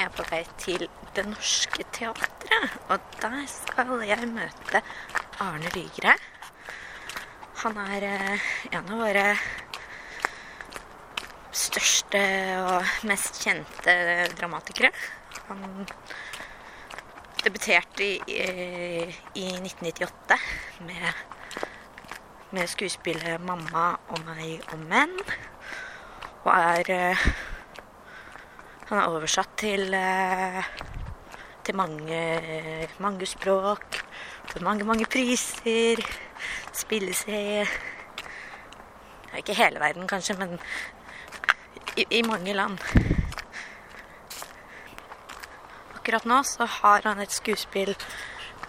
Er jeg på vei til Det Norske Teatret, og der skal jeg møte Arne Lygre. Han er eh, en av våre største og mest kjente dramatikere. Han debuterte i, i, i 1998 med, med skuespillet 'Mamma og meg og menn'. Og er eh, Han er oversatt til, eh, til mange, mange språk. Fått mange, mange priser. Spilles i Ikke hele verden, kanskje, men i, i mange land. Akkurat nå så har han et skuespill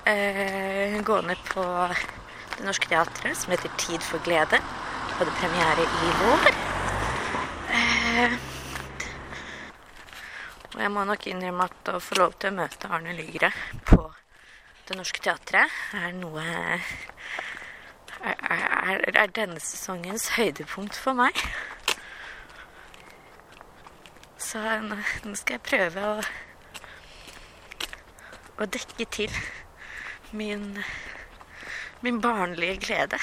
eh, gående på Det Norske Teatret som heter 'Tid for glede'. Hadde premiere i vår. Eh, og jeg må nok innrømme at å få lov til å møte Arne Lygre på Det Norske Teatret er noe er, er, er denne sesongens høydepunkt for meg. Så nå, skal jeg prøve å, å dekke til min, min barnlige glede.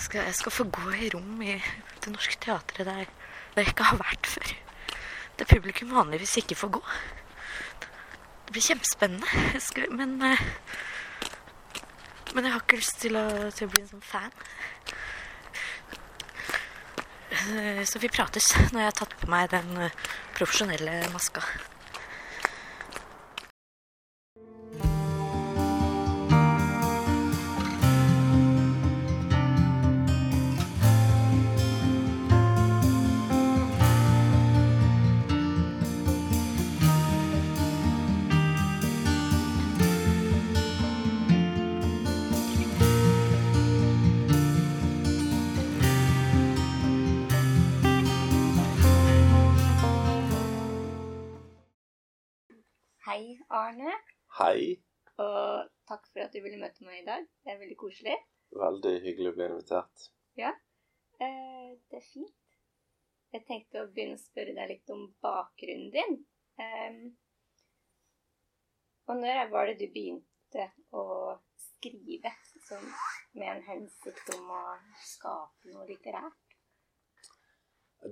Skal, jeg skal få gå i rom i Det Norske Teatret der, der jeg ikke har vært før. Der publikum vanligvis ikke får gå. Det blir kjempespennende. Skal, men eh, men jeg har ikke lyst til å, til å bli en sånn fan. Eh, Så vi prates når jeg har tatt på meg den eh, profesjonelle maska. Hei, Arne. Hei. Og takk for at du ville møte meg i dag. Det er veldig koselig. Veldig hyggelig å bli invitert. Eh, det er fint. Jeg tenkte å begynne å spørre deg litt om bakgrunnen din. Eh, og når var det du begynte å skrive som, med en hensikt om å skape noe litterært?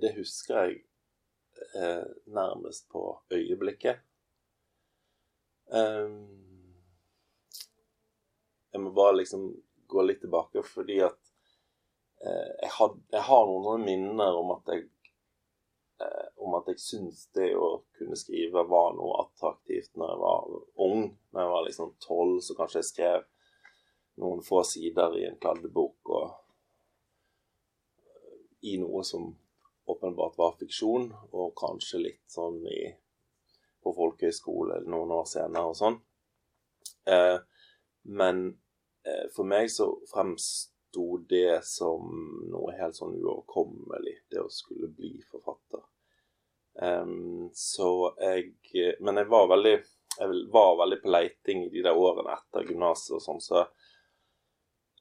Det husker jeg eh, nærmest på øyeblikket. Ehm, jeg må bare liksom gå litt tilbake, fordi at eh, jeg, had, jeg har noen sånne minner om at jeg eh, om at jeg syns det å kunne skrive var noe attraktivt når jeg var ung. Når jeg var liksom tolv, så kanskje jeg skrev noen få sider i en kladdebok og eh, i noe som åpenbart var fiksjon, og kanskje litt sånn i, på folkehøyskole noen år senere og sånn. Eh, men eh, for meg så fremsto det som noe helt sånn uoverkommelig, det å skulle bli forfatter. Så jeg Men jeg var veldig jeg var veldig på leiting i de der årene etter gymnaset og sånn, så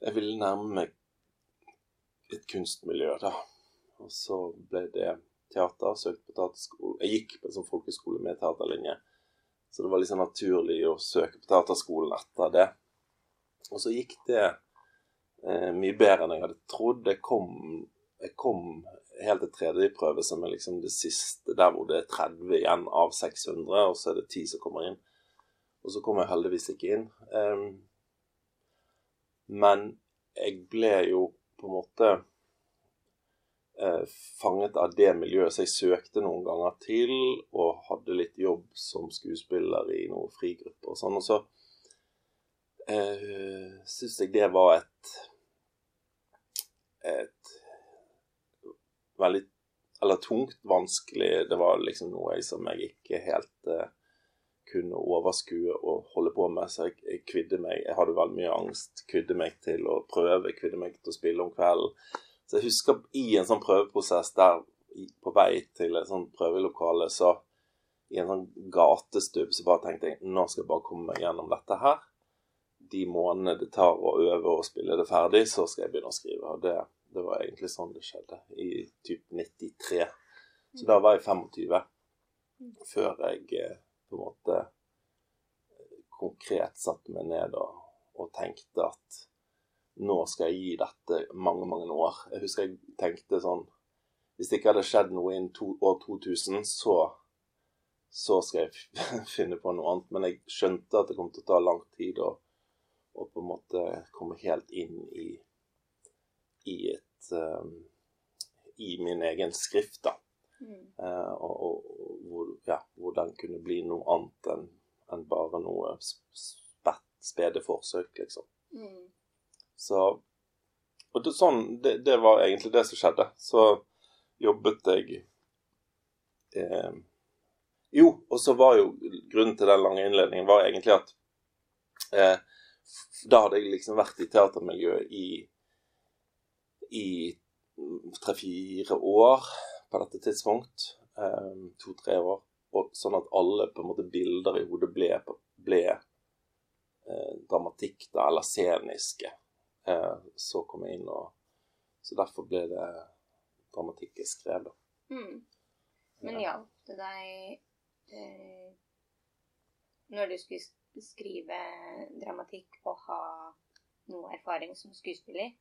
jeg ville nærme meg et kunstmiljø, da. Og så ble det teater. Søkte på teaterskole. Jeg gikk på en sånn folkeskole med teaterlinje. Så det var liksom naturlig å søke på teaterskolen etter det. Og så gikk det eh, mye bedre enn jeg hadde trodd. Jeg kom, jeg kom helt til tredje prøve, som er liksom det siste, der hvor det er 30 igjen av 600, og så er det 10 som kommer inn. Og så kom jeg heldigvis ikke inn. Um, men jeg ble jo på en måte fanget av det miljøet, så jeg søkte noen ganger til og hadde litt jobb som skuespiller i noen frigrupper og sånn. Og så eh, syns jeg det var et et veldig Eller tungt, vanskelig. Det var liksom noe jeg, som jeg ikke helt eh, kunne overskue og holde på med. Så jeg, jeg kvidde meg Jeg hadde veldig mye angst. Kvidde meg til å prøve, kvidde meg til å spille om kvelden. Så jeg husker i en sånn prøveprosess der på vei til et sånt prøvelokale, så i en sånn gatestubb så bare tenkte jeg nå skal jeg bare komme meg gjennom dette her. De månedene det tar å øve og spille det ferdig, så skal jeg begynne å skrive. Og det, det var egentlig sånn det skjedde, i typ 93. Så da var jeg 25. før jeg eh, på en måte konkret satte meg ned og, og tenkte at nå skal jeg gi dette mange, mange år. Jeg husker jeg tenkte sånn Hvis det ikke hadde skjedd noe innen to, år 2000, så, så skal jeg finne på noe annet. Men jeg skjønte at det kom til å ta lang tid å, å på en måte komme helt inn i, i et um, I min egen skrift, da. Mm. Uh, og, og, og hvor, ja, hvor den kunne bli noe annet enn enn bare noe spett, spede forsøk, liksom. Mm. Så Og det, sånn, det, det var egentlig det som skjedde. Så jobbet jeg eh, Jo, og så var jo grunnen til den lange innledningen var egentlig at eh, da hadde jeg liksom vært i teatermiljøet i i tre-fire år på dette tidspunkt. Eh, To-tre år. Og sånn at alle på en måte bilder i hodet ble, ble eh, dramatikk, da, eller sceniske. Eh, så kom jeg inn og Så derfor ble det dramatikk jeg skrev, da. Mm. Men hjalp det deg eh, når du skulle skrive dramatikk, å ha noe erfaring som skuespiller?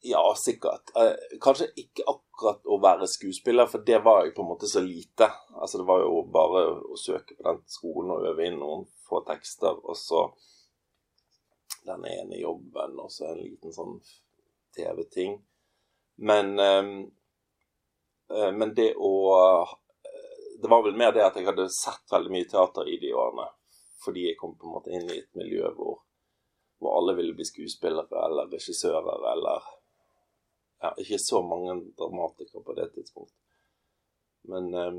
Ja, sikkert. Eh, kanskje ikke akkurat å være skuespiller, for det var jo på en måte så lite. Altså Det var jo bare å søke på den skolen og øve inn noen få tekster, og så den ene jobben, og så en liten sånn TV-ting. Men eh, eh, Men det å eh, Det var vel mer det at jeg hadde sett veldig mye teater i de årene. Fordi jeg kom på en måte inn i et miljø hvor hvor alle ville bli skuespillere eller regissører eller ja, Ikke så mange dramatikere på det tidspunktet. Men eh,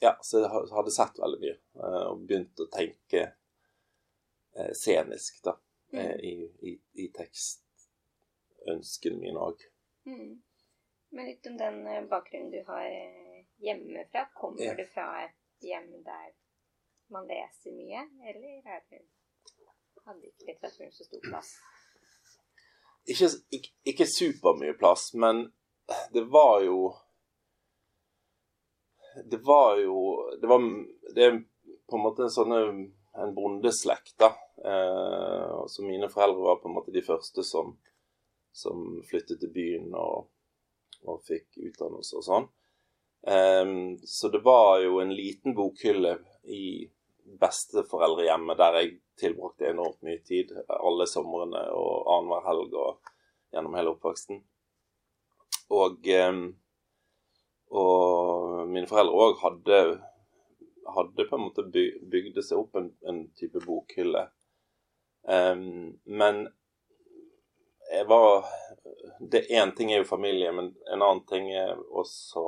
ja, så jeg hadde sett veldig mye eh, og begynt å tenke scenisk da, eh, i, i, i tekstønskene mine òg. Mm. Men litt om den eh, bakgrunnen du har eh, hjemmefra. Kommer Ja. du fra et hjem der man leser mye, eller er det, hadde ikke litteraturen så stor plass? Ikke, ikke, ikke supermye plass, men det var jo Det var jo Det var Det er på en måte en sånn en bondeslekt, da. Eh, så mine foreldre var på en måte de første som, som flyttet til byen og, og fikk utdannelse og sånn. Eh, så det var jo en liten bokhylle i besteforeldrehjemmet der jeg tilbrakte enormt mye tid. Alle somrene og annenhver helg og gjennom hele oppveksten. Og, eh, og mine foreldre òg hadde, hadde på en måte bygd seg opp en, en type bokhylle. Um, men jeg var det Én ting er jo familie, men en annen ting er også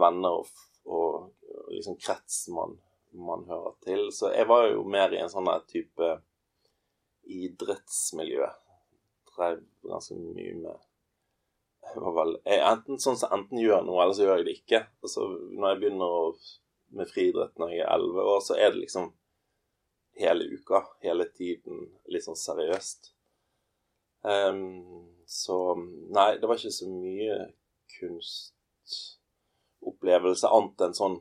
venner og, og liksom krets man, man hører til. Så jeg var jo mer i en sånn type idrettsmiljø. Drev ganske mye med jeg var vel, jeg, enten sånn som enten gjør noe, eller så gjør jeg det ikke. Altså, når jeg begynner å, med friidrett når jeg er 11 år, så er det liksom hele uka, hele tiden, litt sånn seriøst. Um, så nei, det var ikke så mye kunstopplevelse annet enn sånn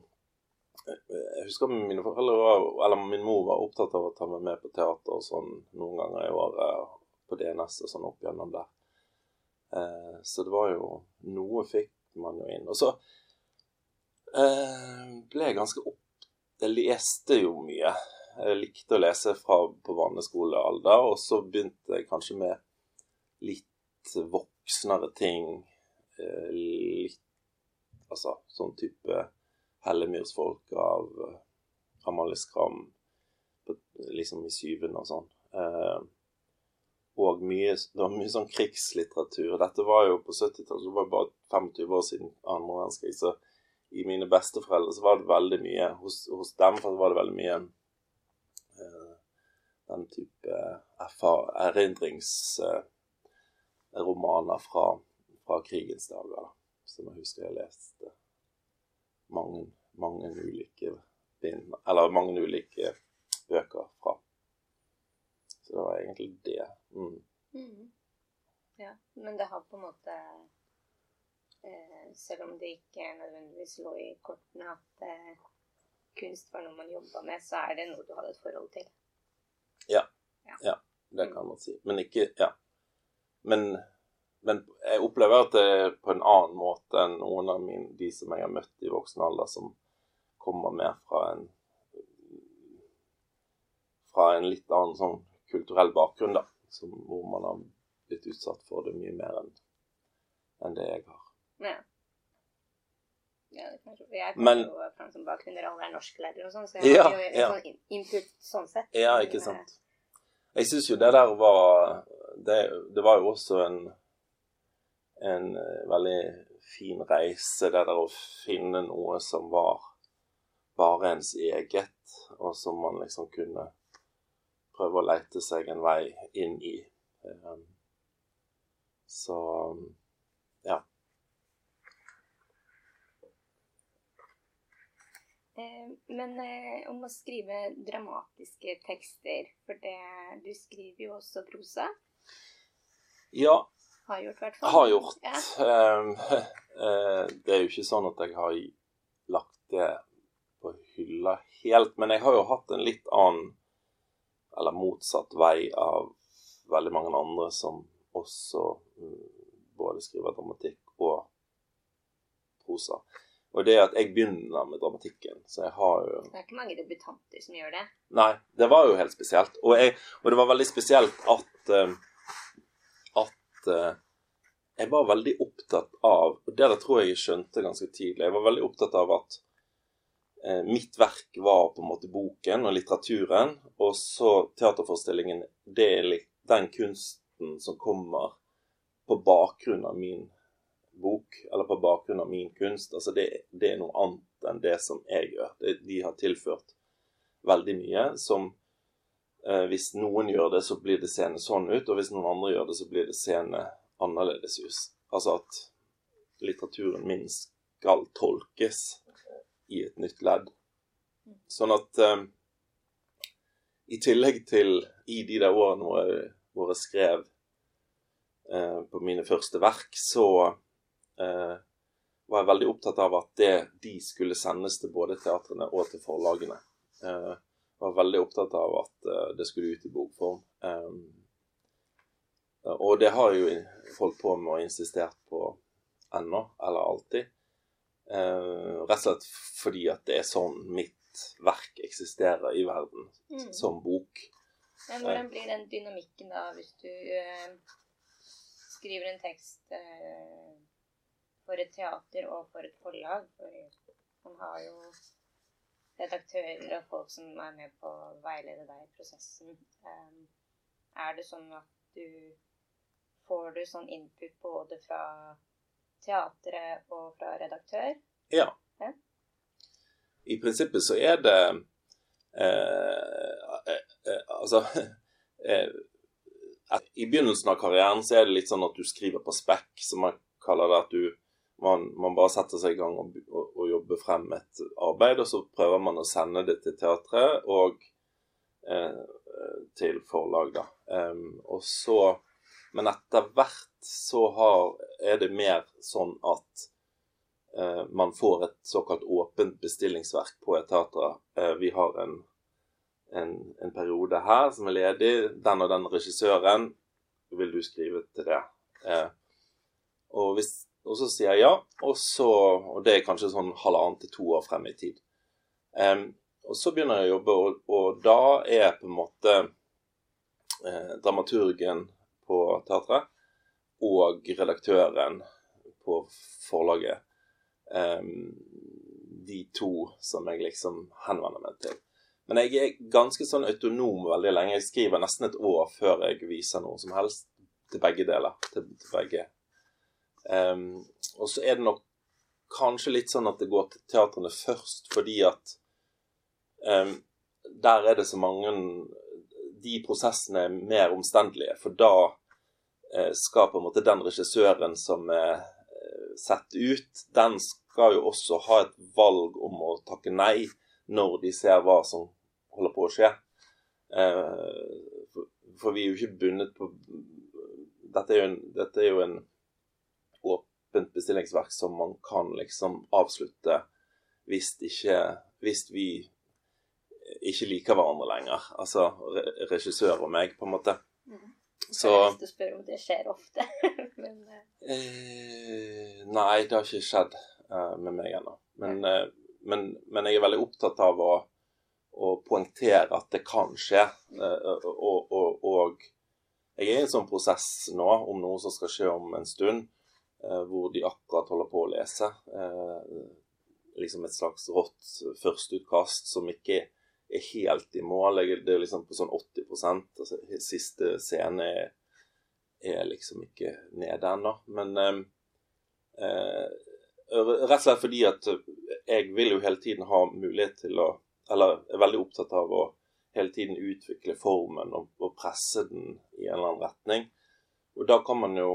Jeg husker mine foreldre var, eller min mor var opptatt av å ta meg med på teater og sånn noen ganger i året på DNS og sånn opp gjennom der. Uh, så det var jo Noe fikk man jo inn. Og så ble jeg ganske opp Jeg leste jo mye. Jeg likte å lese fra på barneskolealder, og så begynte jeg kanskje med litt voksnere ting. Eh, litt Altså sånn type Hellemyrsfolk av eh, Amalie Skram liksom i syvende og sånn. Eh, og mye, det var mye sånn krigslitteratur. Dette var jo på 70-tallet, så var det bare 25 år siden andre verdenskrig. Så i mine besteforeldre så var det veldig mye Hos, hos dem var det veldig mye uh, den type erindringsromaner uh, fra, fra krigens dager. da, Som jeg husker jeg leste mange, mange ulike bind, eller mange ulike bøker fra. Så det var egentlig det. Mm. Mm. Ja, men det har på en måte eh, selv om det ikke nødvendigvis lå i kortene at eh, kunst var noe man jobba med, så er det noe du hadde et forhold til. ja, ja, Det kan man si. Men ikke Ja. Men, men jeg opplever at det er på en annen måte enn noen av mine, de som jeg har møtt i voksen alder, som kommer mer fra en fra en litt annen sånn kulturell bakgrunn, da. Som, hvor man har blitt utsatt for det mye mer enn enn det jeg har. Ja. Ja, det kan jeg. Kommer jo fra en sånn bakgrunn der alle er norsklærere og sånn, så jeg Ja, har jo ja. sånn input sånn sett. Ja, ikke eh, sant. Jeg syns jo det der var det, det var jo også en en eh, veldig fin reise, det der å finne noe som var bare ens eget, og som man liksom kunne prøve å leite seg en vei inn i. Eh, Så ja. Eh, Men eh, om å skrive dramatiske tekster, for det Du skriver jo også prosa. Ja, Har gjort, i hvert fall. har gjort. Ja. Ehm, eh, det er jo ikke sånn at jeg har lagt det på hylla helt, men jeg har jo hatt en litt annen, eller motsatt vei av veldig mange andre som også mm, både skriver dramatikk og prosa. Og det er at jeg begynner med dramatikken, så jeg har jo Det er ikke mange debutanter som gjør det. Nei, det var jo helt spesielt. Og, jeg, og det var veldig spesielt at eh, At eh, jeg var veldig opptatt av Og det der tror jeg jeg skjønte ganske tidlig. Jeg var veldig opptatt av at eh, mitt verk var på en måte boken og litteraturen, og så teaterforestillingen. Det er den kunsten som kommer på bakgrunn av min bok, eller på bakgrunn av min kunst. Altså det, det er noe annet enn det som jeg gjør. De har tilført veldig mye som eh, Hvis noen gjør det, så blir det seende sånn ut, og hvis noen andre gjør det, så blir det seende annerledes ut. Altså at litteraturen min skal tolkes i et nytt ledd. Sånn at eh, i tillegg til i de der årene hvor jeg, hvor jeg skrev eh, på mine første verk, så var jeg veldig opptatt av at det, de skulle sendes til både teatrene og til forlagene. Eh, var veldig opptatt av at eh, det skulle ut i bokform. Eh, og det har jeg jo holdt på med og insistert på ennå, eller alltid. Eh, rett og slett fordi at det er sånn mitt verk eksisterer i verden, Mm. som bok. Men hvordan blir den dynamikken da, hvis du eh, skriver en tekst eh, for et teater og for et forlag? For man har jo redaktører og folk som er med på å veilede deg i prosessen. Um, er det sånn at du får du sånn input både fra teatret og fra redaktør? Ja. Ja. I prinsippet så er det eh, eh, eh, Altså eh, I begynnelsen av karrieren så er det litt sånn at du skriver på spekk, som man kaller det. At du man, man bare setter seg i gang og, og, og jobber frem et arbeid, og så prøver man å sende det til teatret og eh, til forlag, da. Um, og så Men etter hvert så har, er det mer sånn at eh, man får et såkalt åpent bestillingsverk på et teater. Eh, vi har en, en, en periode her som er ledig. Den og den regissøren vil du skrive til det. Eh, og, hvis, og så sier jeg ja, og, så, og det er kanskje sånn halvannet til to år frem i tid. Um, og så begynner jeg å jobbe, og, og da er på en måte eh, dramaturgen på teatret og redaktøren på forlaget um, de to som jeg liksom henvender meg til. Men jeg er ganske sånn autonom veldig lenge. Jeg skriver nesten et år før jeg viser noe som helst til begge deler. Til, til begge. Em, og så er det nok kanskje litt sånn at det går til teatrene først, fordi at um, der er det så mange De prosessene er mer omstendelige, for da uh, skal på en måte den regissøren som er sett satt ut, den skal jo også ha et valg om å takke nei når de ser hva som holder på å skje. Uh, for, for vi er jo ikke bundet på Dette er jo en, dette er jo en åpent bestillingsverk som man kan liksom avslutte hvis ikke Hvis vi ikke liker hverandre lenger. Altså re- regissør og meg, på en måte. Mhm. Så Jeg har lyst til å spørre om det skjer ofte. Men eh, eh, Nei, det har ikke skjedd eh, med meg ennå. Men, eh, men, men jeg er veldig opptatt av å, å poengtere at det kan skje. Eh, og, og, og jeg er i en sånn prosess nå om noe som skal skje om en stund, hvor de akkurat holder på å lese. Eh, liksom et slags rått førsteutkast som ikke er helt i mål. Det er liksom på sånn 80 altså Siste scene er, er liksom ikke nede ennå. Men eh, eh, rett og slett fordi at jeg vil jo hele tiden ha mulighet til å Eller er veldig opptatt av å hele tiden utvikle formen og, og presse den i en eller annen retning. Og da kan man jo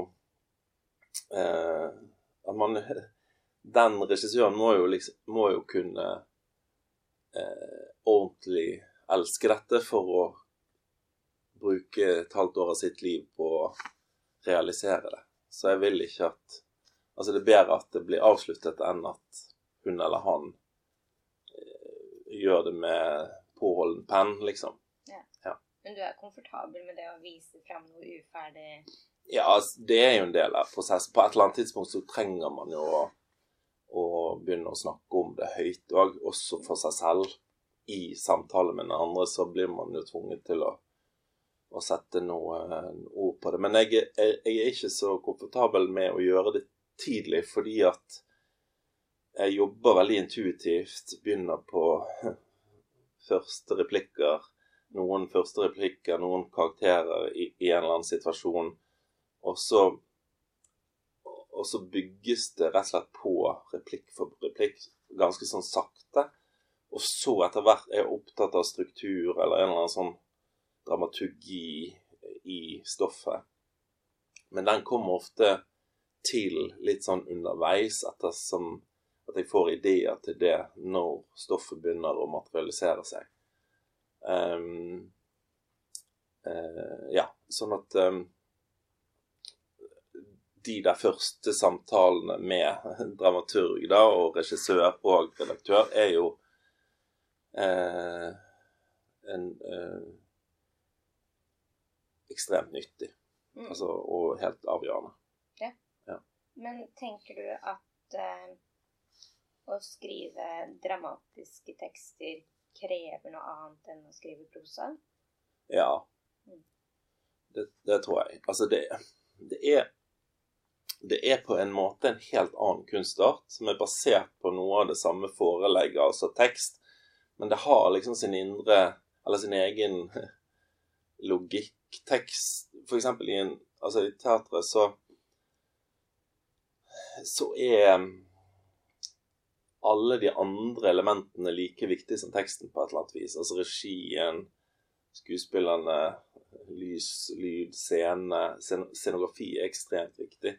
eh, at man, Den regissøren må jo, liksom, må jo kunne eh, ordentlig elske dette for å bruke et halvt år av sitt liv på å realisere det. Så jeg vil ikke at Altså, det er bedre at det blir avsluttet enn at hun eller han eh, gjør det med påholden penn, liksom. Men du er komfortabel med det å vise fram noe uferdig Ja, altså, det er jo en del av prosessen. På et eller annet tidspunkt så trenger man jo å, å begynne å snakke om det høyt òg, også for seg selv. I samtale med den andre så blir man jo tvunget til å, å sette noen ord på det. Men jeg, jeg, jeg er ikke så komfortabel med å gjøre det tidlig, fordi at jeg jobber veldig intuitivt. Begynner på første replikker. Noen første replikker, noen karakterer i, i en eller annen situasjon. Og så, og så bygges det rett og slett på replikk for replikk, ganske sånn sakte. Og så etter hvert er jeg opptatt av struktur eller en eller annen sånn dramaturgi i stoffet. Men den kommer ofte til litt sånn underveis, ettersom at jeg får ideer til det når stoffet begynner å materialisere seg. Um, uh, ja, sånn at ehm, de der første samtalene med dramaturg da, og regissør og redaktør er jo eh, en eh, ekstremt nyttig. Mm. Altså, og helt avgjørende. Ja. Men tenker du at eh, å skrive dramatiske tekster krever noe annet enn å skrive prosa? Ja. Mm. Det, det tror jeg. Altså, det, det er det er på en måte en helt annen kunstart, som er basert på noe av det samme forelegget, altså tekst, men det har liksom sin indre, eller sin egen logikk. Tekst, for eksempel i en, altså i teatret så, så er alle de andre elementene like viktige som teksten på et eller annet vis. Altså regien, skuespillerne, lys, lyd, scene, scenografi er ekstremt viktig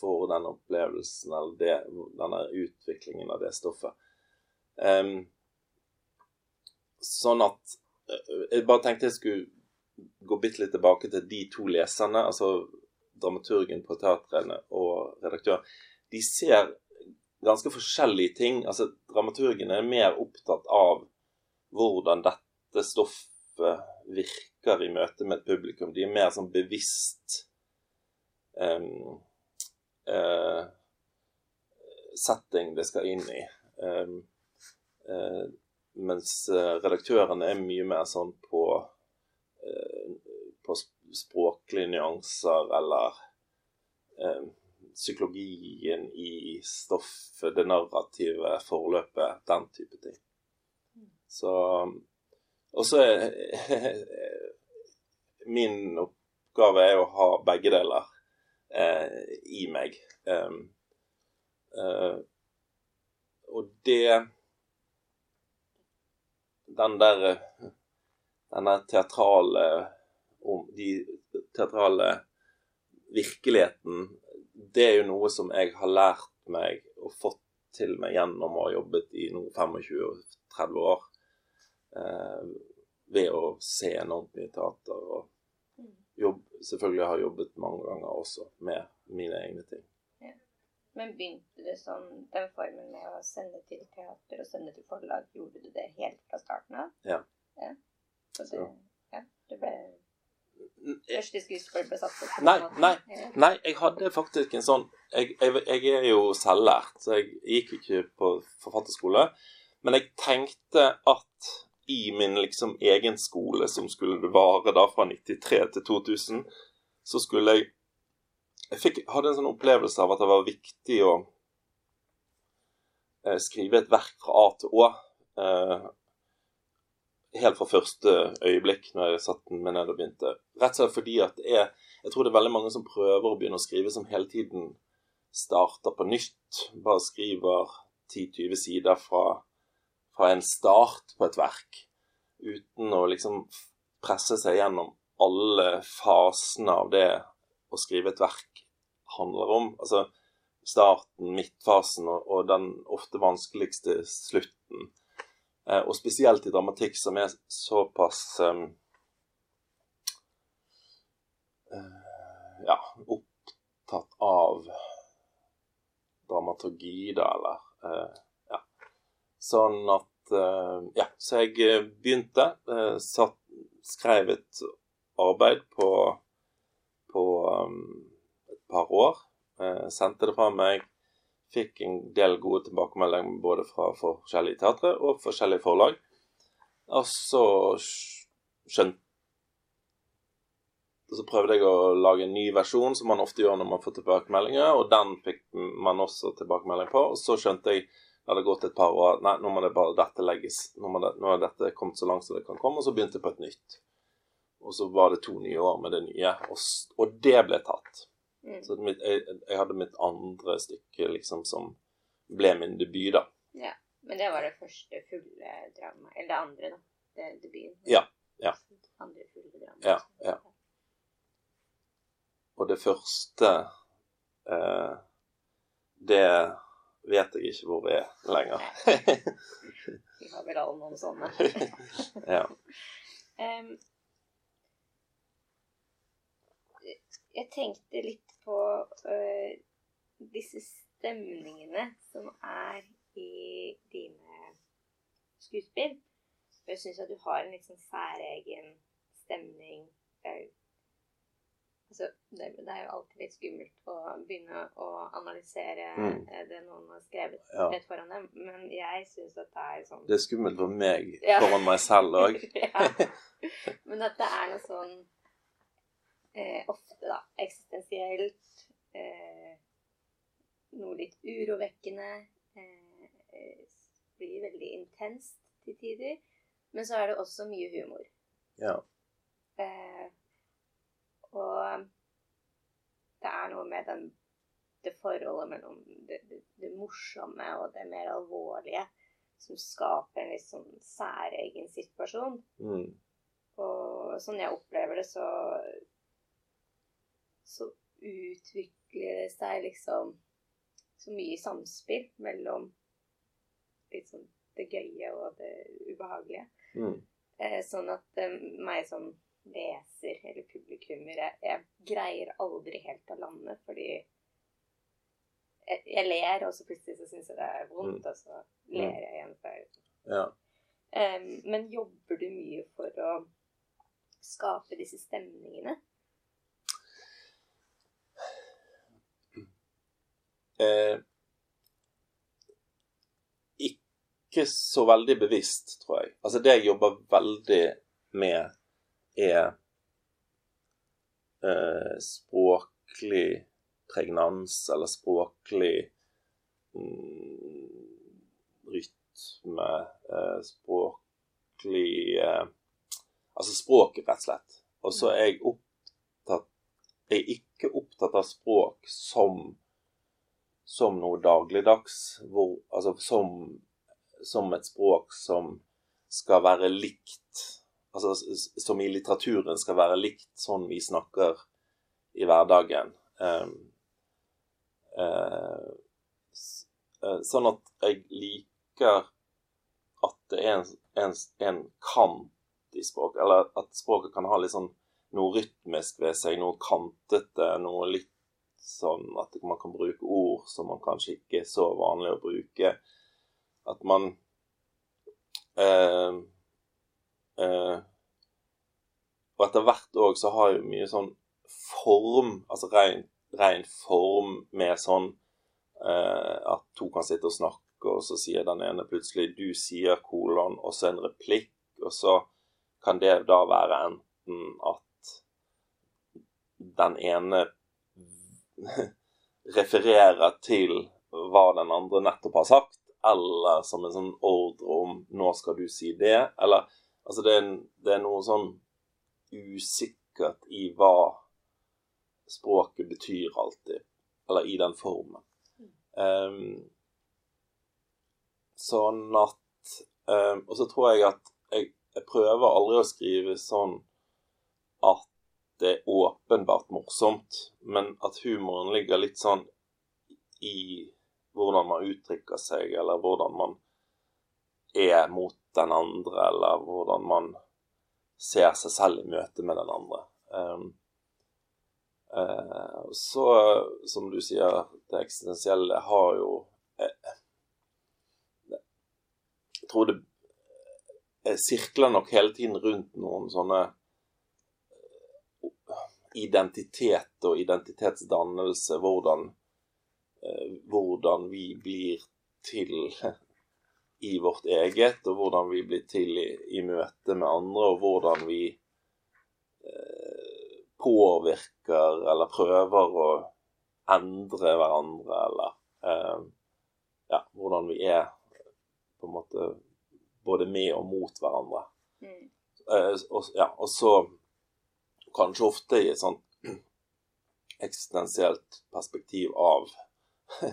for den opplevelsen eller det, denne utviklingen av det stoffet. Um, sånn at eh, Jeg bare tenkte jeg skulle gå bitte litt tilbake til de to leserne, altså dramaturgen på teatrene og redaktøren. De ser ganske forskjellige ting. Altså Dramaturgen er mer opptatt av hvordan dette stoffet virker i møte med et publikum. De er mer sånn bevisst em, eh, setting det skal inn i. Eh, mens eh, redaktørene er mye mer sånn på, eh, på språklige nyanser eller psykologien i stoffet, det narrative forløpet, den type ting. Så Og så er Min oppgave er å ha begge deler eh, i meg. Um, uh, og det Den der Den der teatrale om de teatrale virkeligheten, det er jo noe som jeg har lært meg og fått til meg gjennom å ha jobbet i 25-30 år. Eh, ved å se enormt mye teater og Mm. Selvfølgelig har jobbet mange ganger også med mine egne ting. Men begynte du sånn, den formen med å sende til teater og sende til forlag, gjorde du det helt fra starten av? Ja. ja. Så Så. ja, du ble første skuespill ble satt opp? Nei, nei. Nei, jeg hadde faktisk en sånn Jeg, jeg, jeg er jo selvlært, så jeg gikk ikke på forfatterskole. Men jeg tenkte at i min liksom egen skole, som skulle vare da fra 93 til 2000, så skulle jeg Jeg fikk, hadde en sånn opplevelse av at det var viktig å eh, skrive et verk fra A til Å. Eh, helt fra første øyeblikk når jeg satte meg ned og begynte. Rett og slett fordi at det er Jeg tror det er veldig mange som prøver å begynne å skrive, som hele tiden starter på nytt. Bare skriver 10-20 sider fra, fra en start på et verk. Uten å liksom presse seg gjennom alle fasene av det å skrive et verk handler om. Altså starten, midtfasen og, og den ofte vanskeligste slutten. Eh, og spesielt i dramatikk, som er såpass eh, eh, Ja, opptatt av dramaturgi, da, eller eh, Ja. Sånn at Ja, så jeg eh, begynte. eh, satt, skrev et arbeid på, på et par år. Eh, sendte det fra meg. Fikk en del gode tilbakemeldinger både fra forskjellige teatre og forskjellige forlag. Og så skjønte og så prøvde jeg å lage en ny versjon, som man ofte gjør når man får tilbakemeldinger. Og den fikk man også tilbakemelding på. Og så skjønte jeg da hadde gått et par år Nei, nå må det bare dette legges. Nå, det, nå er dette kommet så langt som det kan komme. Og så begynte jeg på et nytt. Og så var det to nye år med det nye. Og, og det ble tatt. Mm. Så mitt, jeg, jeg hadde mitt andre stykke liksom som ble min debut, da. Ja. Men det var det første fulle dramaet. Eller det andre, da. Det, debuten. Ja, ja. Andre fulle drama. Ja, ja. Og det første eh, Det vet jeg ikke hvor er lenger. Vi har vel alle noen sånne. ja. Um, jeg tenkte litt på uh, disse stemningene som er i dine skuespill. Jeg syns at du har en litt sånn særegen stemning. Det er, jo- altså, det, det er jo alltid litt skummelt å begynne å analysere Mm. eh, det noen har skrevet Ja. rett foran dem, men jeg syns at det er sånn Det er skummelt for meg Ja. foran meg selv òg. ja. Men at det er noe sånn eh, ofte, da, eksistensielt eh, Noe litt urovekkende. Eh, eh, blir veldig intenst til tider. Men så er det også mye humor. Ja. Eh, og det er noe med den, det forholdet mellom det, det, det morsomme og det mer alvorlige som skaper en litt sånn særegen situasjon. Mm. Og sånn jeg opplever det, så så utvikler det seg liksom så mye samspill mellom liksom det gøye og det ubehagelige. Mm. Eh, sånn at eh, meg som leser eller publikummer, jeg, jeg greier aldri helt å lande, fordi jeg, jeg ler, og så plutselig så syns jeg det er vondt, Mm. og så ler jeg igjen. Ja. Um, men jobber du mye for å skape disse stemningene? Eh, ikke så veldig bevisst, tror jeg. Altså, det jeg jobber veldig med, er eh, språklig pregnans, eller språklig mm, rytme, eh, språklig eh, Altså språket, rett og slett. Og så er jeg opptatt Jeg er ikke opptatt av språk som som noe dagligdags, hvor, altså som, som et språk som skal være likt Altså som i litteraturen skal være likt sånn vi snakker i hverdagen. Um, uh, sånn at jeg liker at det er en, en, en kant i språk, eller at språket kan ha litt sånn noe rytmisk ved seg, noe kantete, noe litt sånn at man kan bruke ord som man kanskje ikke er så vanlig å bruke. At man eh, Og etter hvert òg så har jo mye sånn form, altså ren, ren form med sånn eh, at to kan sitte og snakke, og så sier den ene plutselig 'du sier kolon', og så en replikk, og så kan det da være enten at den ene refererer til hva den andre nettopp har sagt, eller som en sånn ordre om 'nå skal du si det', eller Altså, det er, det er noe sånn usikkert i hva språket betyr alltid, eller i den formen. Um, sånn at um, Og så tror jeg at jeg, jeg prøver aldri å skrive sånn at det er åpenbart morsomt, men at humoren ligger litt sånn i hvordan man uttrykker seg, eller hvordan man er mot den andre, eller hvordan man ser seg selv i møte med den andre. Um, uh, så, som du sier, det eksistensielle har jo uh, Jeg tror det uh, sirkler nok hele tiden rundt noen sånne identitet og identitetsdannelse, hvordan, hvordan vi blir til i vårt eget, og hvordan vi blir til i, i møte med andre, og hvordan vi eh, påvirker eller prøver å endre hverandre, eller eh, ja, hvordan vi er på en måte både med og mot hverandre. Mm. Eh, og, ja, og så kanskje ofte i et sånt eksistensielt perspektiv av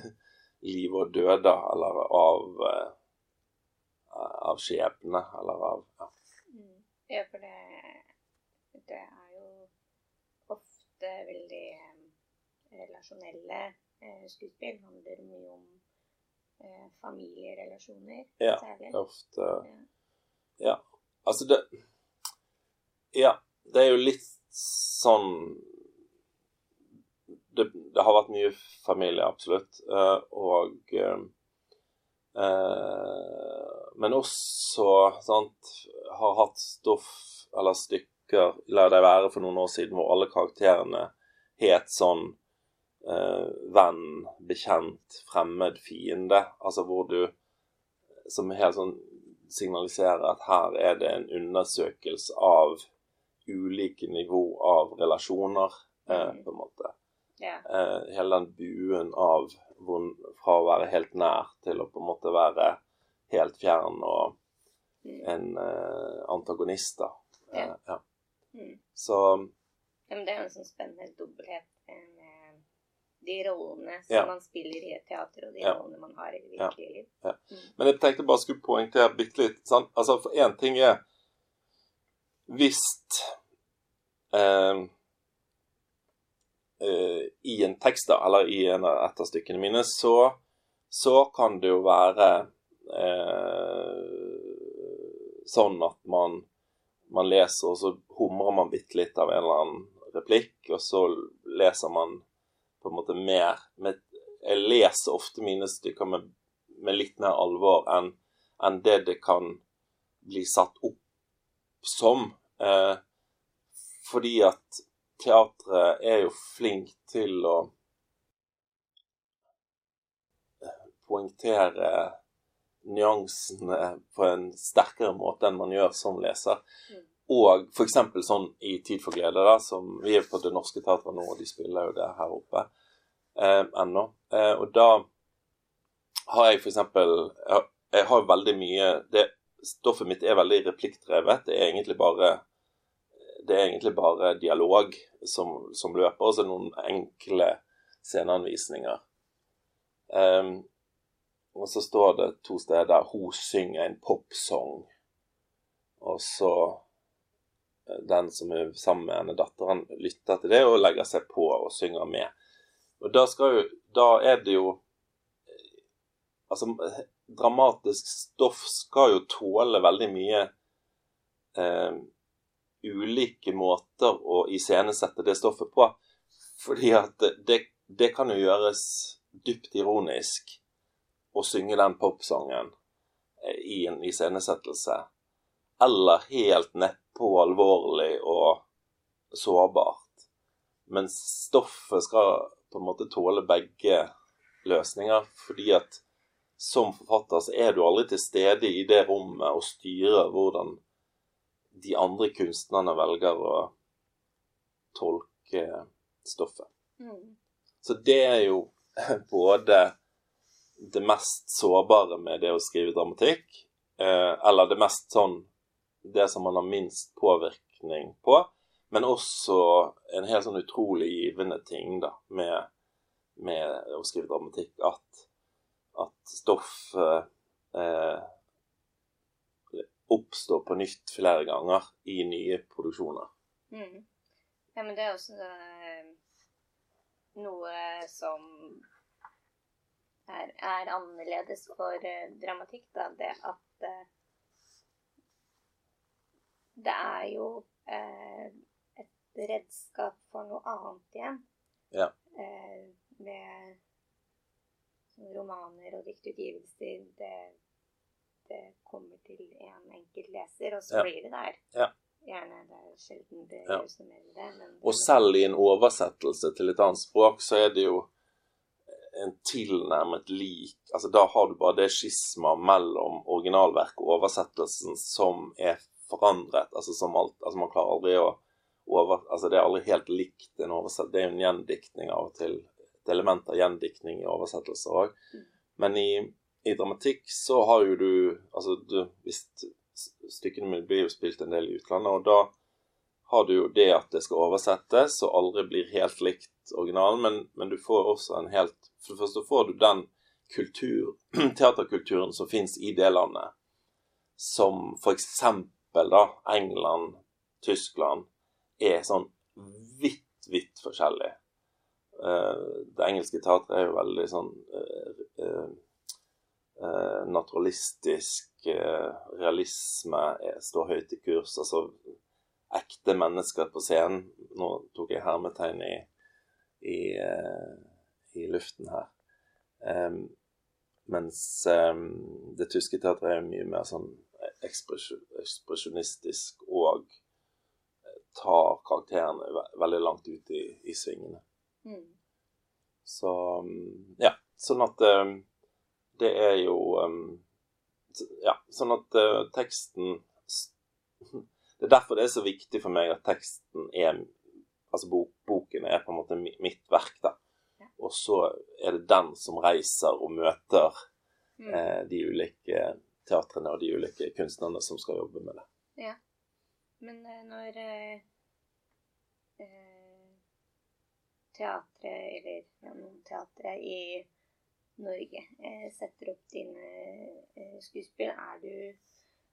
liv og døde, eller av eh, av skjebne, eller av ja. Mm. ja, for det, det er jo ofte veldig eh, relasjonelle eh, skuespill. Handler mye om eh, familierelasjoner, ja, særlig. Ofte, ja. ja. Altså det Ja, det er jo litt sånn det, det, har vært mye familie, absolutt. Uh, og men også sant, har hatt stoff eller stykker, la det være for noen år siden, hvor alle karakterene het sånn eh, venn, bekjent, fremmed, fiende. Altså hvor du Som helt sånn signaliserer at her er det en undersøkelse av ulike nivå av relasjoner, eh, mm. på en måte. Yeah. Eh, hele den buen av fra å være helt nær til å på en måte være helt fjern og mm. en uh, antagonist, da. Ja. Uh, ja. Mm. Så ja, men Det er jo en sånn spennende dobbelthet med de rollene som ja. man spiller i et teater, og de rollene man har i det virkelige liv. Mm. Men jeg tenkte bare skulle poengtere bitte litt. Sant? Altså, for én ting er Hvis uh, i en tekst, da, eller i en, av stykkene mine, så, så kan det jo være uh, sånn at man, man, leser, og så humrer man bitte litt av en eller annen replikk, og så leser man på en måte mer med, Jeg leser ofte mine stykker med, med litt mer alvor enn en det det kan bli satt opp som. Eh, fordi at teatret er jo flink til å poengtere nyansene på en sterkere måte enn man gjør som leser. Mm. Og f.eks. sånn i Tid for glede, da, som vi er på Det Norske Teatret nå, og de spiller jo det her oppe eh, ennå. Eh, og da har jeg f.eks. Jeg, jeg har veldig mye det, Stoffet mitt er veldig replikkdrevet. Det er egentlig bare det er egentlig bare dialog som, som løper, og så noen enkle sceneanvisninger. Um, og så står det to steder 'Hun synger en popsong'. Og så eh, den som er sammen med henne, datteren, lytter til det og legger seg på og synger med. Og da, jo, da er det jo eh, Altså, dramatisk stoff skal jo tåle veldig mye eh, ulike måter å iscenesette det stoffet på. Fordi at det, det kan jo gjøres dypt ironisk å synge den popsangen eh, i en iscenesettelse, eller helt nedpå alvorlig og sårbart. Men stoffet skal på en måte tåle begge løsninger, fordi at som forfatter så er du aldri til stede i det rommet og styrer hvordan de andre kunstnerne velger å tolke stoffet. Mm. Så det er jo både det mest sårbare med det å skrive dramatikk, eh, eller det mest sånn Det som man har minst påvirkning på, men også en helt sånn utrolig givende ting da, med, med å skrive dramatikk, at, at stoffet eh, oppstår på nytt flere ganger i nye produksjoner. Mm. Ja, men det er også eh, noe som er, er annerledes for eh, dramatikk, da. Det at eh, det er jo et redskap for noe annet igjen. Ja. Med romaner og diktutgivelser. Det, det kommer til en enkelt leser, og så Ja. blir det der. Ja. Gjerne. Det er sjelden det Ja. gjøres noe med det. Men Og selv i en oversettelse til et annet språk, så er det jo en tilnærmet lik Altså da har du bare det skisma mellom originalverket og oversettelsen som er forandret. Altså som alt Altså man klarer aldri å over... Altså det er aldri helt likt en oversettelse. Det er jo en gjendiktning av og til. Et element av gjendiktning i oversettelser òg. Men i, i dramatikk så har jo du Altså du Hvis stykkene mine blir jo spilt en del i utlandet, og da har du jo det at det skal oversettes og aldri blir helt likt originalen, men, men du får også en helt For det første får du den kultur, teaterkulturen som fins i det landet, som eksempel da England, Tyskland, er sånn vidt, vidt forskjellig. Uh, det engelske teatret er jo veldig sånn uh, eh, naturalistisk. eh, realisme er, står høyt i kurs. Altså ekte mennesker på scenen. Nå tok jeg hermetegn i, i, eh, i luften her. Um, mens um, det tyske teatret er mye mer sånn ekspresjonistisk og eh, tar karakterene ve veldig langt ut i, i svingene. Mm. Så um, ja, sånn at eh, det er jo um, Ja, sånn at eh, teksten Det er derfor det er så viktig for meg at teksten er Altså bok, boken er på en måte mitt verk, da. Og så er det den som reiser og møter Mm. eh, de ulike teatrene og de ulike kunstnerne som skal jobbe med det. Ja. Men eh, når eh, eh, teatret, eller ja, noen teatre i Norge eh, setter opp dine eh, skuespill, er du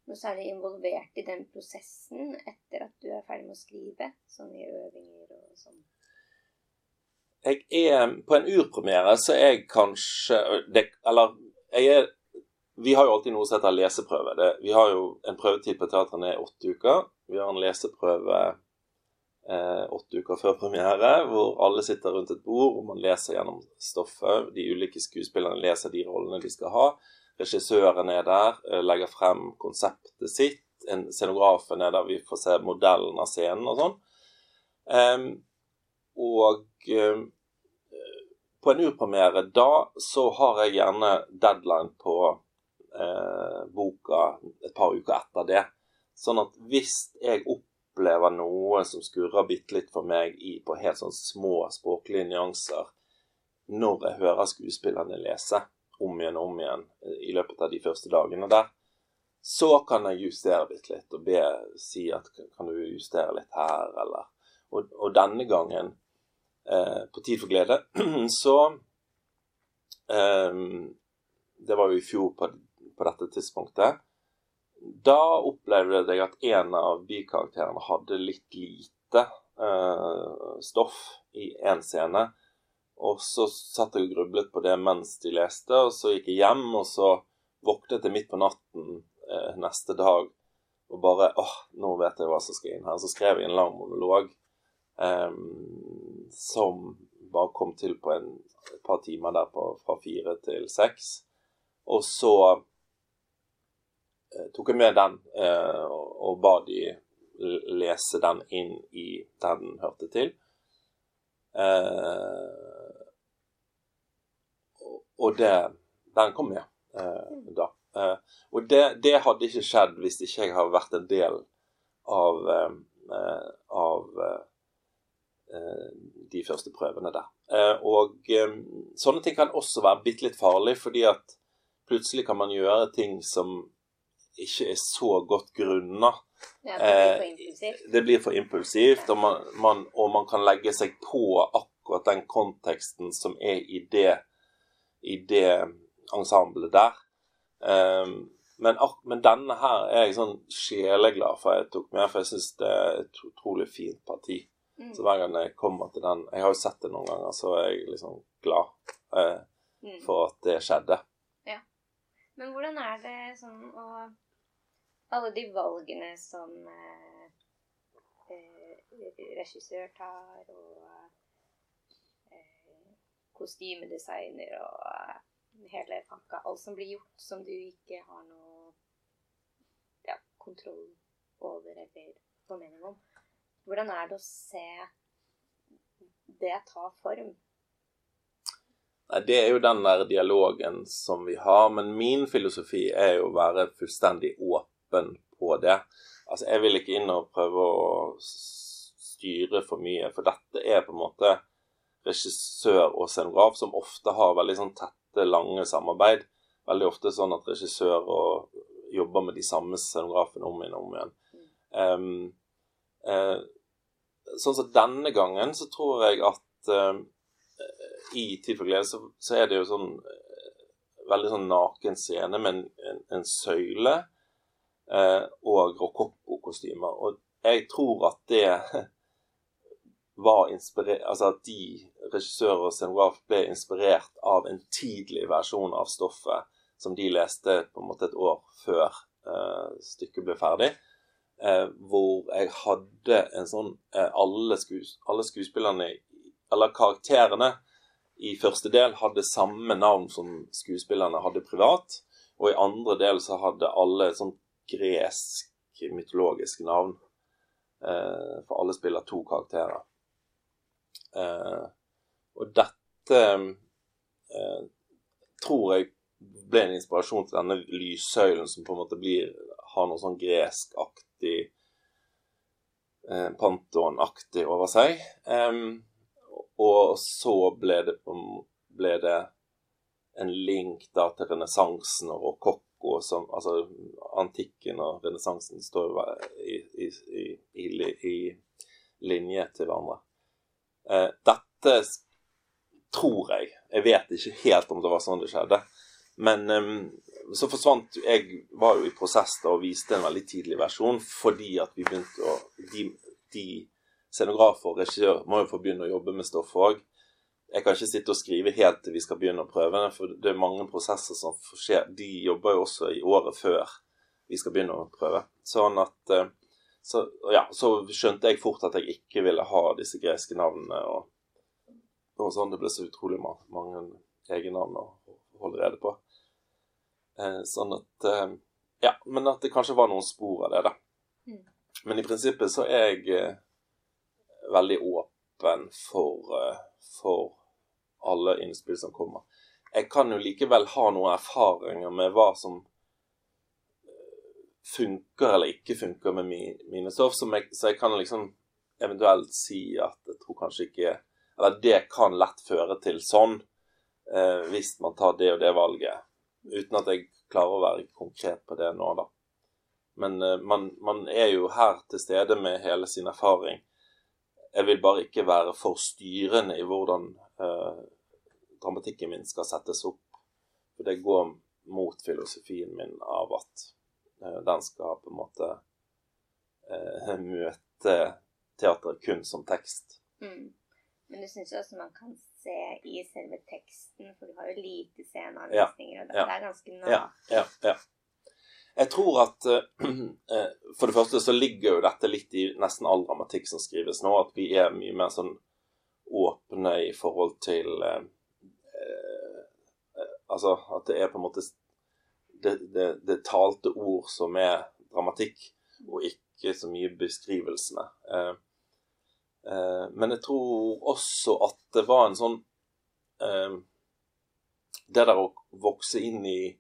noe særlig involvert i den prosessen etter at du er ferdig med å skrive? Sånn i øvinger og sånn? Jeg er På en urpremiere så er jeg kanskje det, Eller jeg er Vi har jo alltid noe som heter leseprøve. Det, vi har jo en prøvetid på teatrene i åtte uker. Vi har en leseprøve eh, åtte uker før premiere, hvor alle sitter rundt et bord og man leser gjennom stoffet. De ulike skuespillerne leser de rollene de skal ha. Regissøren er der, eh, legger frem konseptet sitt. En scenografen er der, vi får se modellen av scenen og sånn. Um, og um, på en urpremiere da så har jeg gjerne deadline på uh, boka et par uker etter det. Sånn at hvis jeg opplever noe som skurrer bitte litt for meg i, på helt sånn små språklige nyanser når jeg hører skuespillerne lese om igjen og om igjen eh, i løpet av de første dagene der, så kan jeg justere bitte litt og be si at kan du justere litt her, eller Og, og denne gangen eh, på Tid for glede, så eh, Det var jo i fjor på, på dette tidspunktet. Da opplevde jeg at en av bikarakterene hadde litt lite uh, stoff i én scene. Og så satt jeg og grublet på det mens de leste, og så gikk jeg hjem, og så våknet jeg midt på natten uh, neste dag og bare åh, nå vet jeg hva som skal inn her. Så skrev jeg en lang monolog um, som bare kom til på en, et par timer der fra fire til seks. Og så tok jeg med den eh, og, ba de lese den inn i der den hørte til. Eh, og, det, den kom med eh, da. Eh, og det, det hadde ikke skjedd hvis ikke jeg hadde vært en del av, eh, eh, av eh, eh, de første prøvene der. Eh, og eh, sånne ting kan også være bitte litt farlig, fordi at plutselig kan man gjøre ting som ikke er så godt grunna. Ja, det blir Eh. Det blir for impulsivt, og man, man, og man kan legge seg på akkurat den konteksten som er i det, i det ensemblet der. Um, men, men denne her er jeg sånn sjeleglad for jeg tok med, for jeg syns det er et utrolig fint parti. Mm. Så hver gang jeg kommer til den Jeg har jo sett det noen ganger, så er jeg liksom glad eh, Mm. for at det skjedde. Men hvordan er det sånn å Alle de valgene som eh, eh, regissør tar, og eh, kostymedesigner og eh, hele pakka Alt som blir gjort som du ikke har noe ja, kontroll over eller formening om. Hvordan er det å se det ta form? Nei, Det er jo den der dialogen som vi har, men min filosofi er jo å være fullstendig åpen på det. Altså, Jeg vil ikke inn og prøve å styre for mye, for dette er på en måte regissør og scenograf som ofte har veldig sånn tette, lange samarbeid. Veldig ofte sånn at regissør og jobber med de samme scenografene om igjen og om igjen. Um, uh, sånn som denne gangen så tror jeg at eh, i Tid for glede så, så er det jo sånn eh, veldig sånn naken scene med en, en, en søyle eh, og rokokkokostymer. Og jeg tror at det var inspirert Altså at de regissører og scenograf ble inspirert av en tidlig versjon av stoffet som de leste på en måte et år før eh, stykket ble ferdig. Eh, hvor jeg hadde en sånn eh, alle, skues, alle skuespillerne, eller karakterene, i første del hadde samme navn som skuespillerne hadde privat. Og i andre del så hadde alle sånn gresk mytologisk navn. Eh, for alle spiller to karakterer. Eh, og dette eh, tror jeg ble en inspirasjon til denne lyssøylen som på en måte blir har noe sånn greskaktig eh, Pantheon-aktig over seg. Em, og så ble det, ble det en link da til renessansen og rokokko, som altså antikken og renessansen står i, i, i, i linje til hverandre. Eh, dette tror jeg Jeg vet ikke helt om det var sånn det skjedde. Men um, så forsvant Jeg var jo i prosess da og viste en veldig tidlig versjon fordi at vi begynte å De, de scenografer og regissør må jo få begynne å jobbe med stoffet òg. Jeg kan ikke sitte og skrive helt til vi skal begynne å prøve det, for det er mange prosesser som skjer. De jobber jo også i året før vi skal begynne å prøve. Sånn at eh, så, ja, så skjønte jeg fort at jeg ikke ville ha disse greske navnene. Og, og sånn, Det ble så utrolig ma- mange egennavn å holde rede på. Eh, sånn at eh, Ja, men at det kanskje var noen spor av det, da. Mm. Men i prinsippet så er jeg eh, veldig åpen for, eh, for alle innspill som kommer. Jeg kan jo likevel ha noen erfaringer med hva som eh, funker eller ikke funker med mi, mine stoff, jeg, så jeg kan liksom eventuelt si at jeg tror kanskje ikke Eller det kan lett føre til sånn eh, hvis man tar det og det valget. Uten at jeg klarer å være konkret på det nå, da. Men eh, man, man er jo her til stede med hele sin erfaring. Jeg vil bare ikke være for styrende i hvordan eh, dramatikken min skal settes opp. For det går mot filosofien min av at eh, den skal på en måte eh, møte teatret kun som tekst. Mm. Men du syns jo også man kan se i selve teksten, for du har jo lite sceneanvisninger, og det, ja. er ganske Ja, ja, ja. Jeg tror at eh, eh, For det første så ligger jo dette litt i nesten all dramatikk som skrives nå, at vi er mye mer sånn åpne i forhold til eh, eh, Altså at det er på en måte det, det, det talte ord som er dramatikk, og ikke så mye beskrivelsene. Eh, eh, men jeg tror også at det var en sånn Det der å vokse inn i,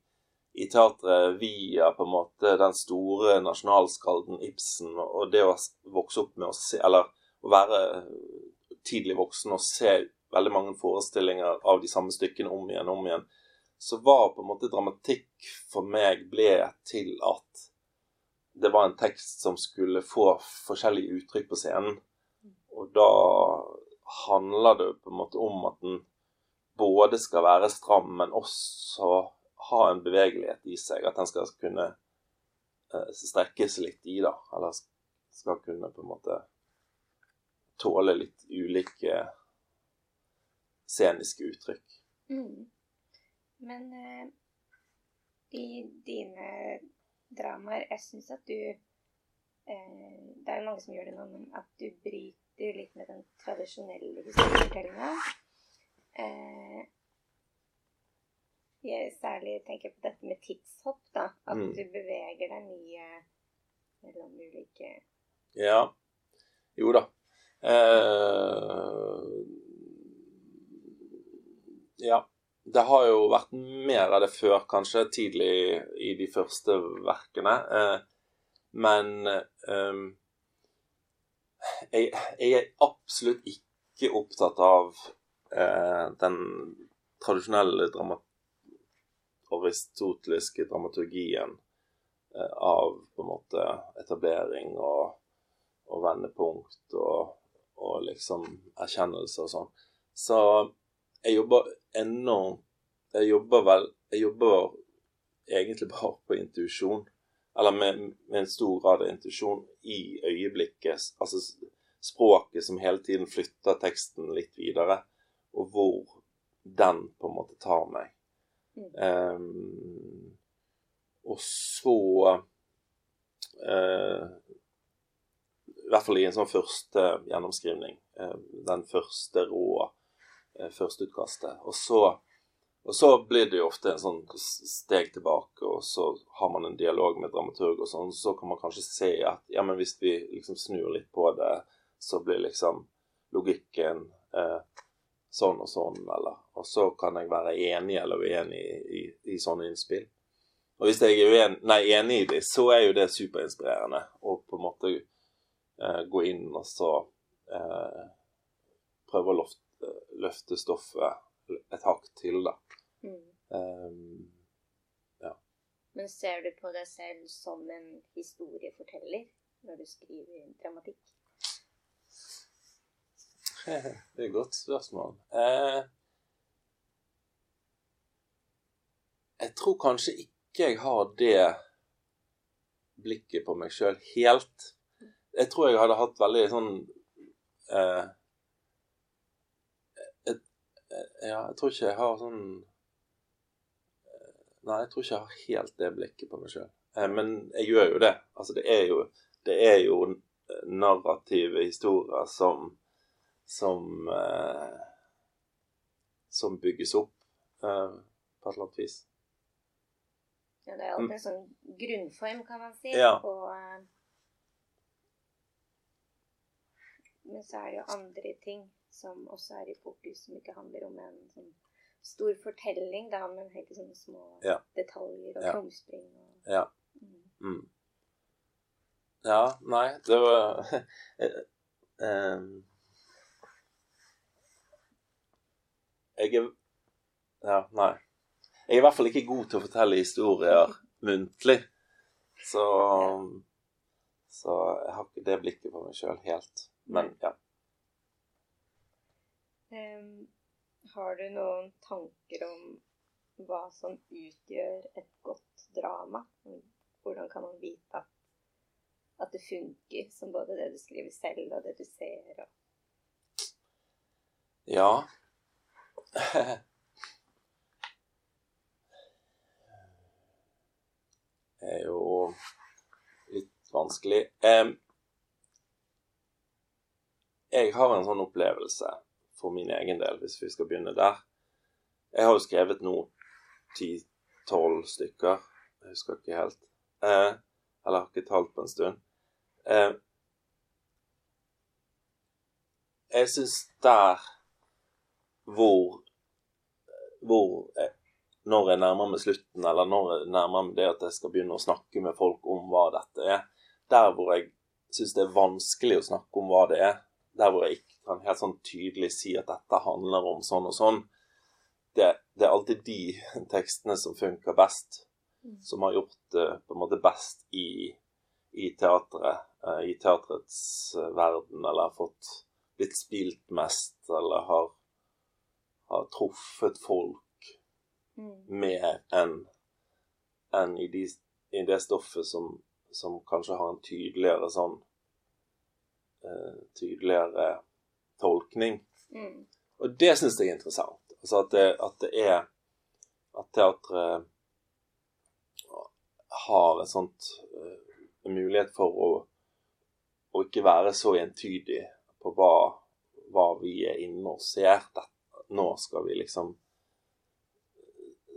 i teatret via på en måte den store nasjonalskalden Ibsen, og det å vokse opp med å se Eller å være tidlig voksen og se veldig mange forestillinger av de samme stykkene om igjen og om igjen, så var på en måte dramatikk for meg ble til at det var en tekst som skulle få forskjellige uttrykk på scenen. Og da handler det på en måte om at den både skal være stram, men også ha en bevegelighet i seg. At den skal kunne eh, strekkes litt i, da. Eller skal kunne på en måte tåle litt ulike sceniske uttrykk. Mm. Men eh, i dine dramaer Jeg syns at du eh, Det er jo mange som gjør det nå, men at du bryter litt med den tradisjonelle historiefortellinga. Eh, jeg særlig tenker på dette med tidshopp, da. At Mm. du beveger deg mye mellom ulike Ja. Jo da. Eh, ja. Det har jo vært mer av det før, kanskje, tidlig i de første verkene. Eh, men eh, jeg, jeg er absolutt ikke opptatt av eh, den tradisjonelle drama aristoteliske dramaturgien eh, av på en måte etablering og, og vendepunkt og, og liksom erkjennelse og sånn. Så jeg jobber enormt Jeg jobber vel Jeg jobber egentlig bare på intuisjon. Eller med, med en stor grad av intuisjon i øyeblikket. Altså språket som hele tiden flytter teksten litt videre, og hvor den på en måte tar meg. Um, og så uh, I hvert fall i en sånn første gjennomskrivning. Uh, den første rå uh, førsteutkastet. Og så, og så blir det jo ofte en sånn steg tilbake, og så har man en dialog med dramaturg, og sånn, så kan man kanskje se at ja, men hvis vi liksom snur litt på det, så blir liksom logikken sånn og sånn, eller Og så kan jeg være enig eller uenig i, i, i sånne innspill. Og hvis jeg er uen, nei, enig i det, så er jo det superinspirerende å på en måte eh, gå inn og så eh, prøve å lofte, løfte stoffet et hakk til, da. Mm. Um, Men ser du på deg selv som en historieforteller når du skriver dramatikk? Det er et godt spørsmål. Eh, jeg tror kanskje ikke jeg har det blikket på meg sjøl helt. Jeg tror jeg hadde hatt veldig sånn eh, et, Ja, jeg tror ikke jeg har sånn eh, Nei, jeg tror ikke jeg har helt det blikket på meg sjøl. Eh, men jeg gjør jo det. Altså, det er jo, det er jo narrative historier som som eh, som bygges opp eh, på et eller annet vis. Ja, det er alltid en sånn grunnform, kan man si. Ja. Og, eh, men så er det jo andre ting som også er i fokus, som ikke handler om en sånn stor fortelling, da, men helt sånne små Ja. detaljer og Ja. krumspring. Og, Ja. mm. Mm. Ja, nei, det var eh, Jeg er Ja, nei. Jeg er i hvert fall ikke god til å fortelle historier muntlig. Så Så jeg har ikke det blikket på meg sjøl helt. Men ja. Um, har du noen tanker om hva som utgjør et godt drama? Hvordan kan man vite at, at det funker, som både det du skriver selv, og det du ser? Og... Ja. Det er jo litt vanskelig. Jeg har en sånn opplevelse for min egen del, hvis vi skal begynne der. Jeg har jo skrevet nå ti-tolv stykker. Jeg husker ikke helt. Eh, eller har ikke talt på en stund. Eh, jeg syns der hvor hvor jeg, når jeg nærmer meg slutten, eller når jeg nærmer meg det at jeg skal begynne å snakke med folk om hva dette er, der hvor jeg syns det er vanskelig å snakke om hva det er, der hvor jeg ikke kan helt sånn tydelig si at dette handler om sånn og sånn, det, det er alltid de tekstene som funker best, som har gjort det på en måte best i, i teatret, eh, i teatrets eh, verden, eller har fått blitt spilt mest, eller har har truffet folk Mm. mer enn enn i, de, i det stoffet som, som kanskje har en tydeligere sånn uh, Tydeligere tolkning. Mm. Og det syns jeg er interessant. Altså at det, at det er At teatret har en sånt uh, mulighet for å, å ikke være så entydig på hva, hva vi er inne og ser. Dette nå skal vi liksom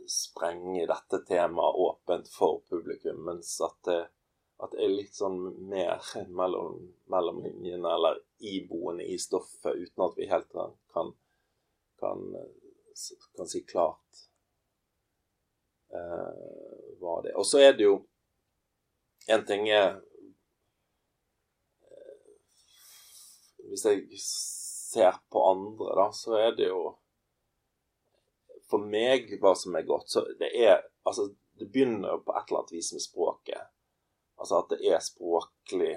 sprenge dette temaet åpent for publikum, mens at det, at det er litt sånn mer mellom, mellom linjene eller iboende i stoffet, uten at vi helt kan, kan, kan, si klart eh, hva det er. Og så er det jo En ting er eh, Hvis jeg ser på andre, da, så er det jo For meg, hva som er godt, så det er Altså, det begynner jo på et eller annet vis med språket. Altså at det er språklig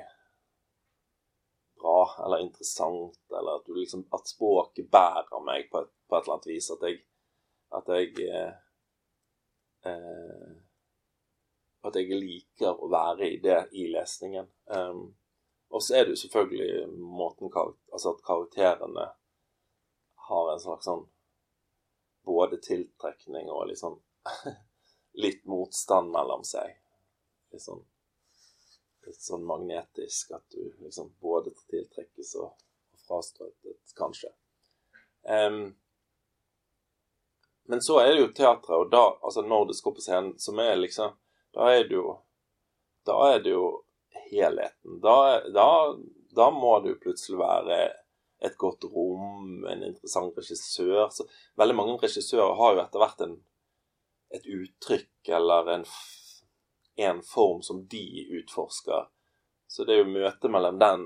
bra eller interessant, eller at du liksom At språket bærer meg på et, på et eller annet vis. At jeg At jeg eh, eh, At jeg liker å være i det i lesningen. Um, og så er det jo selvfølgelig måten Altså at karakterene har en slags sånn både tiltrekning og sånn litt motstand mellom seg. Litt sånn, litt sånn magnetisk at du liksom både tiltrekkes og, og frastøtet, kanskje. Um, men så er det jo teatret, og da, altså når det skal på scenen, som er liksom Da er det jo Da er det jo helheten. Da, da, da må det jo plutselig være et godt rom, en interessant regissør. Så veldig mange regissører har jo etter hvert en, et uttrykk eller en, en, form som de utforsker. Så det er jo møtet mellom den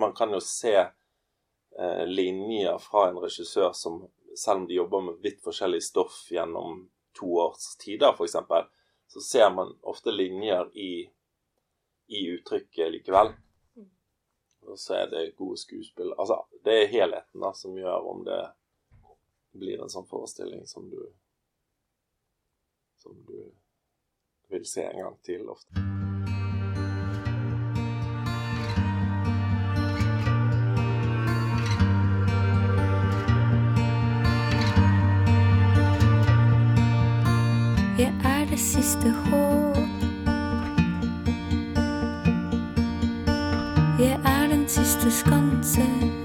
Man kan jo se eh, linjer fra en regissør som selv om de jobber med vidt forskjellig stoff gjennom to års tider, f.eks., så ser man ofte linjer i, i uttrykket likevel. Og så er det gode skuespill. Altså, det er helheten da, som gjør om det blir en sånn forestilling som du Som du vil se en gang til ofte. Jeg er det siste håp. Den siste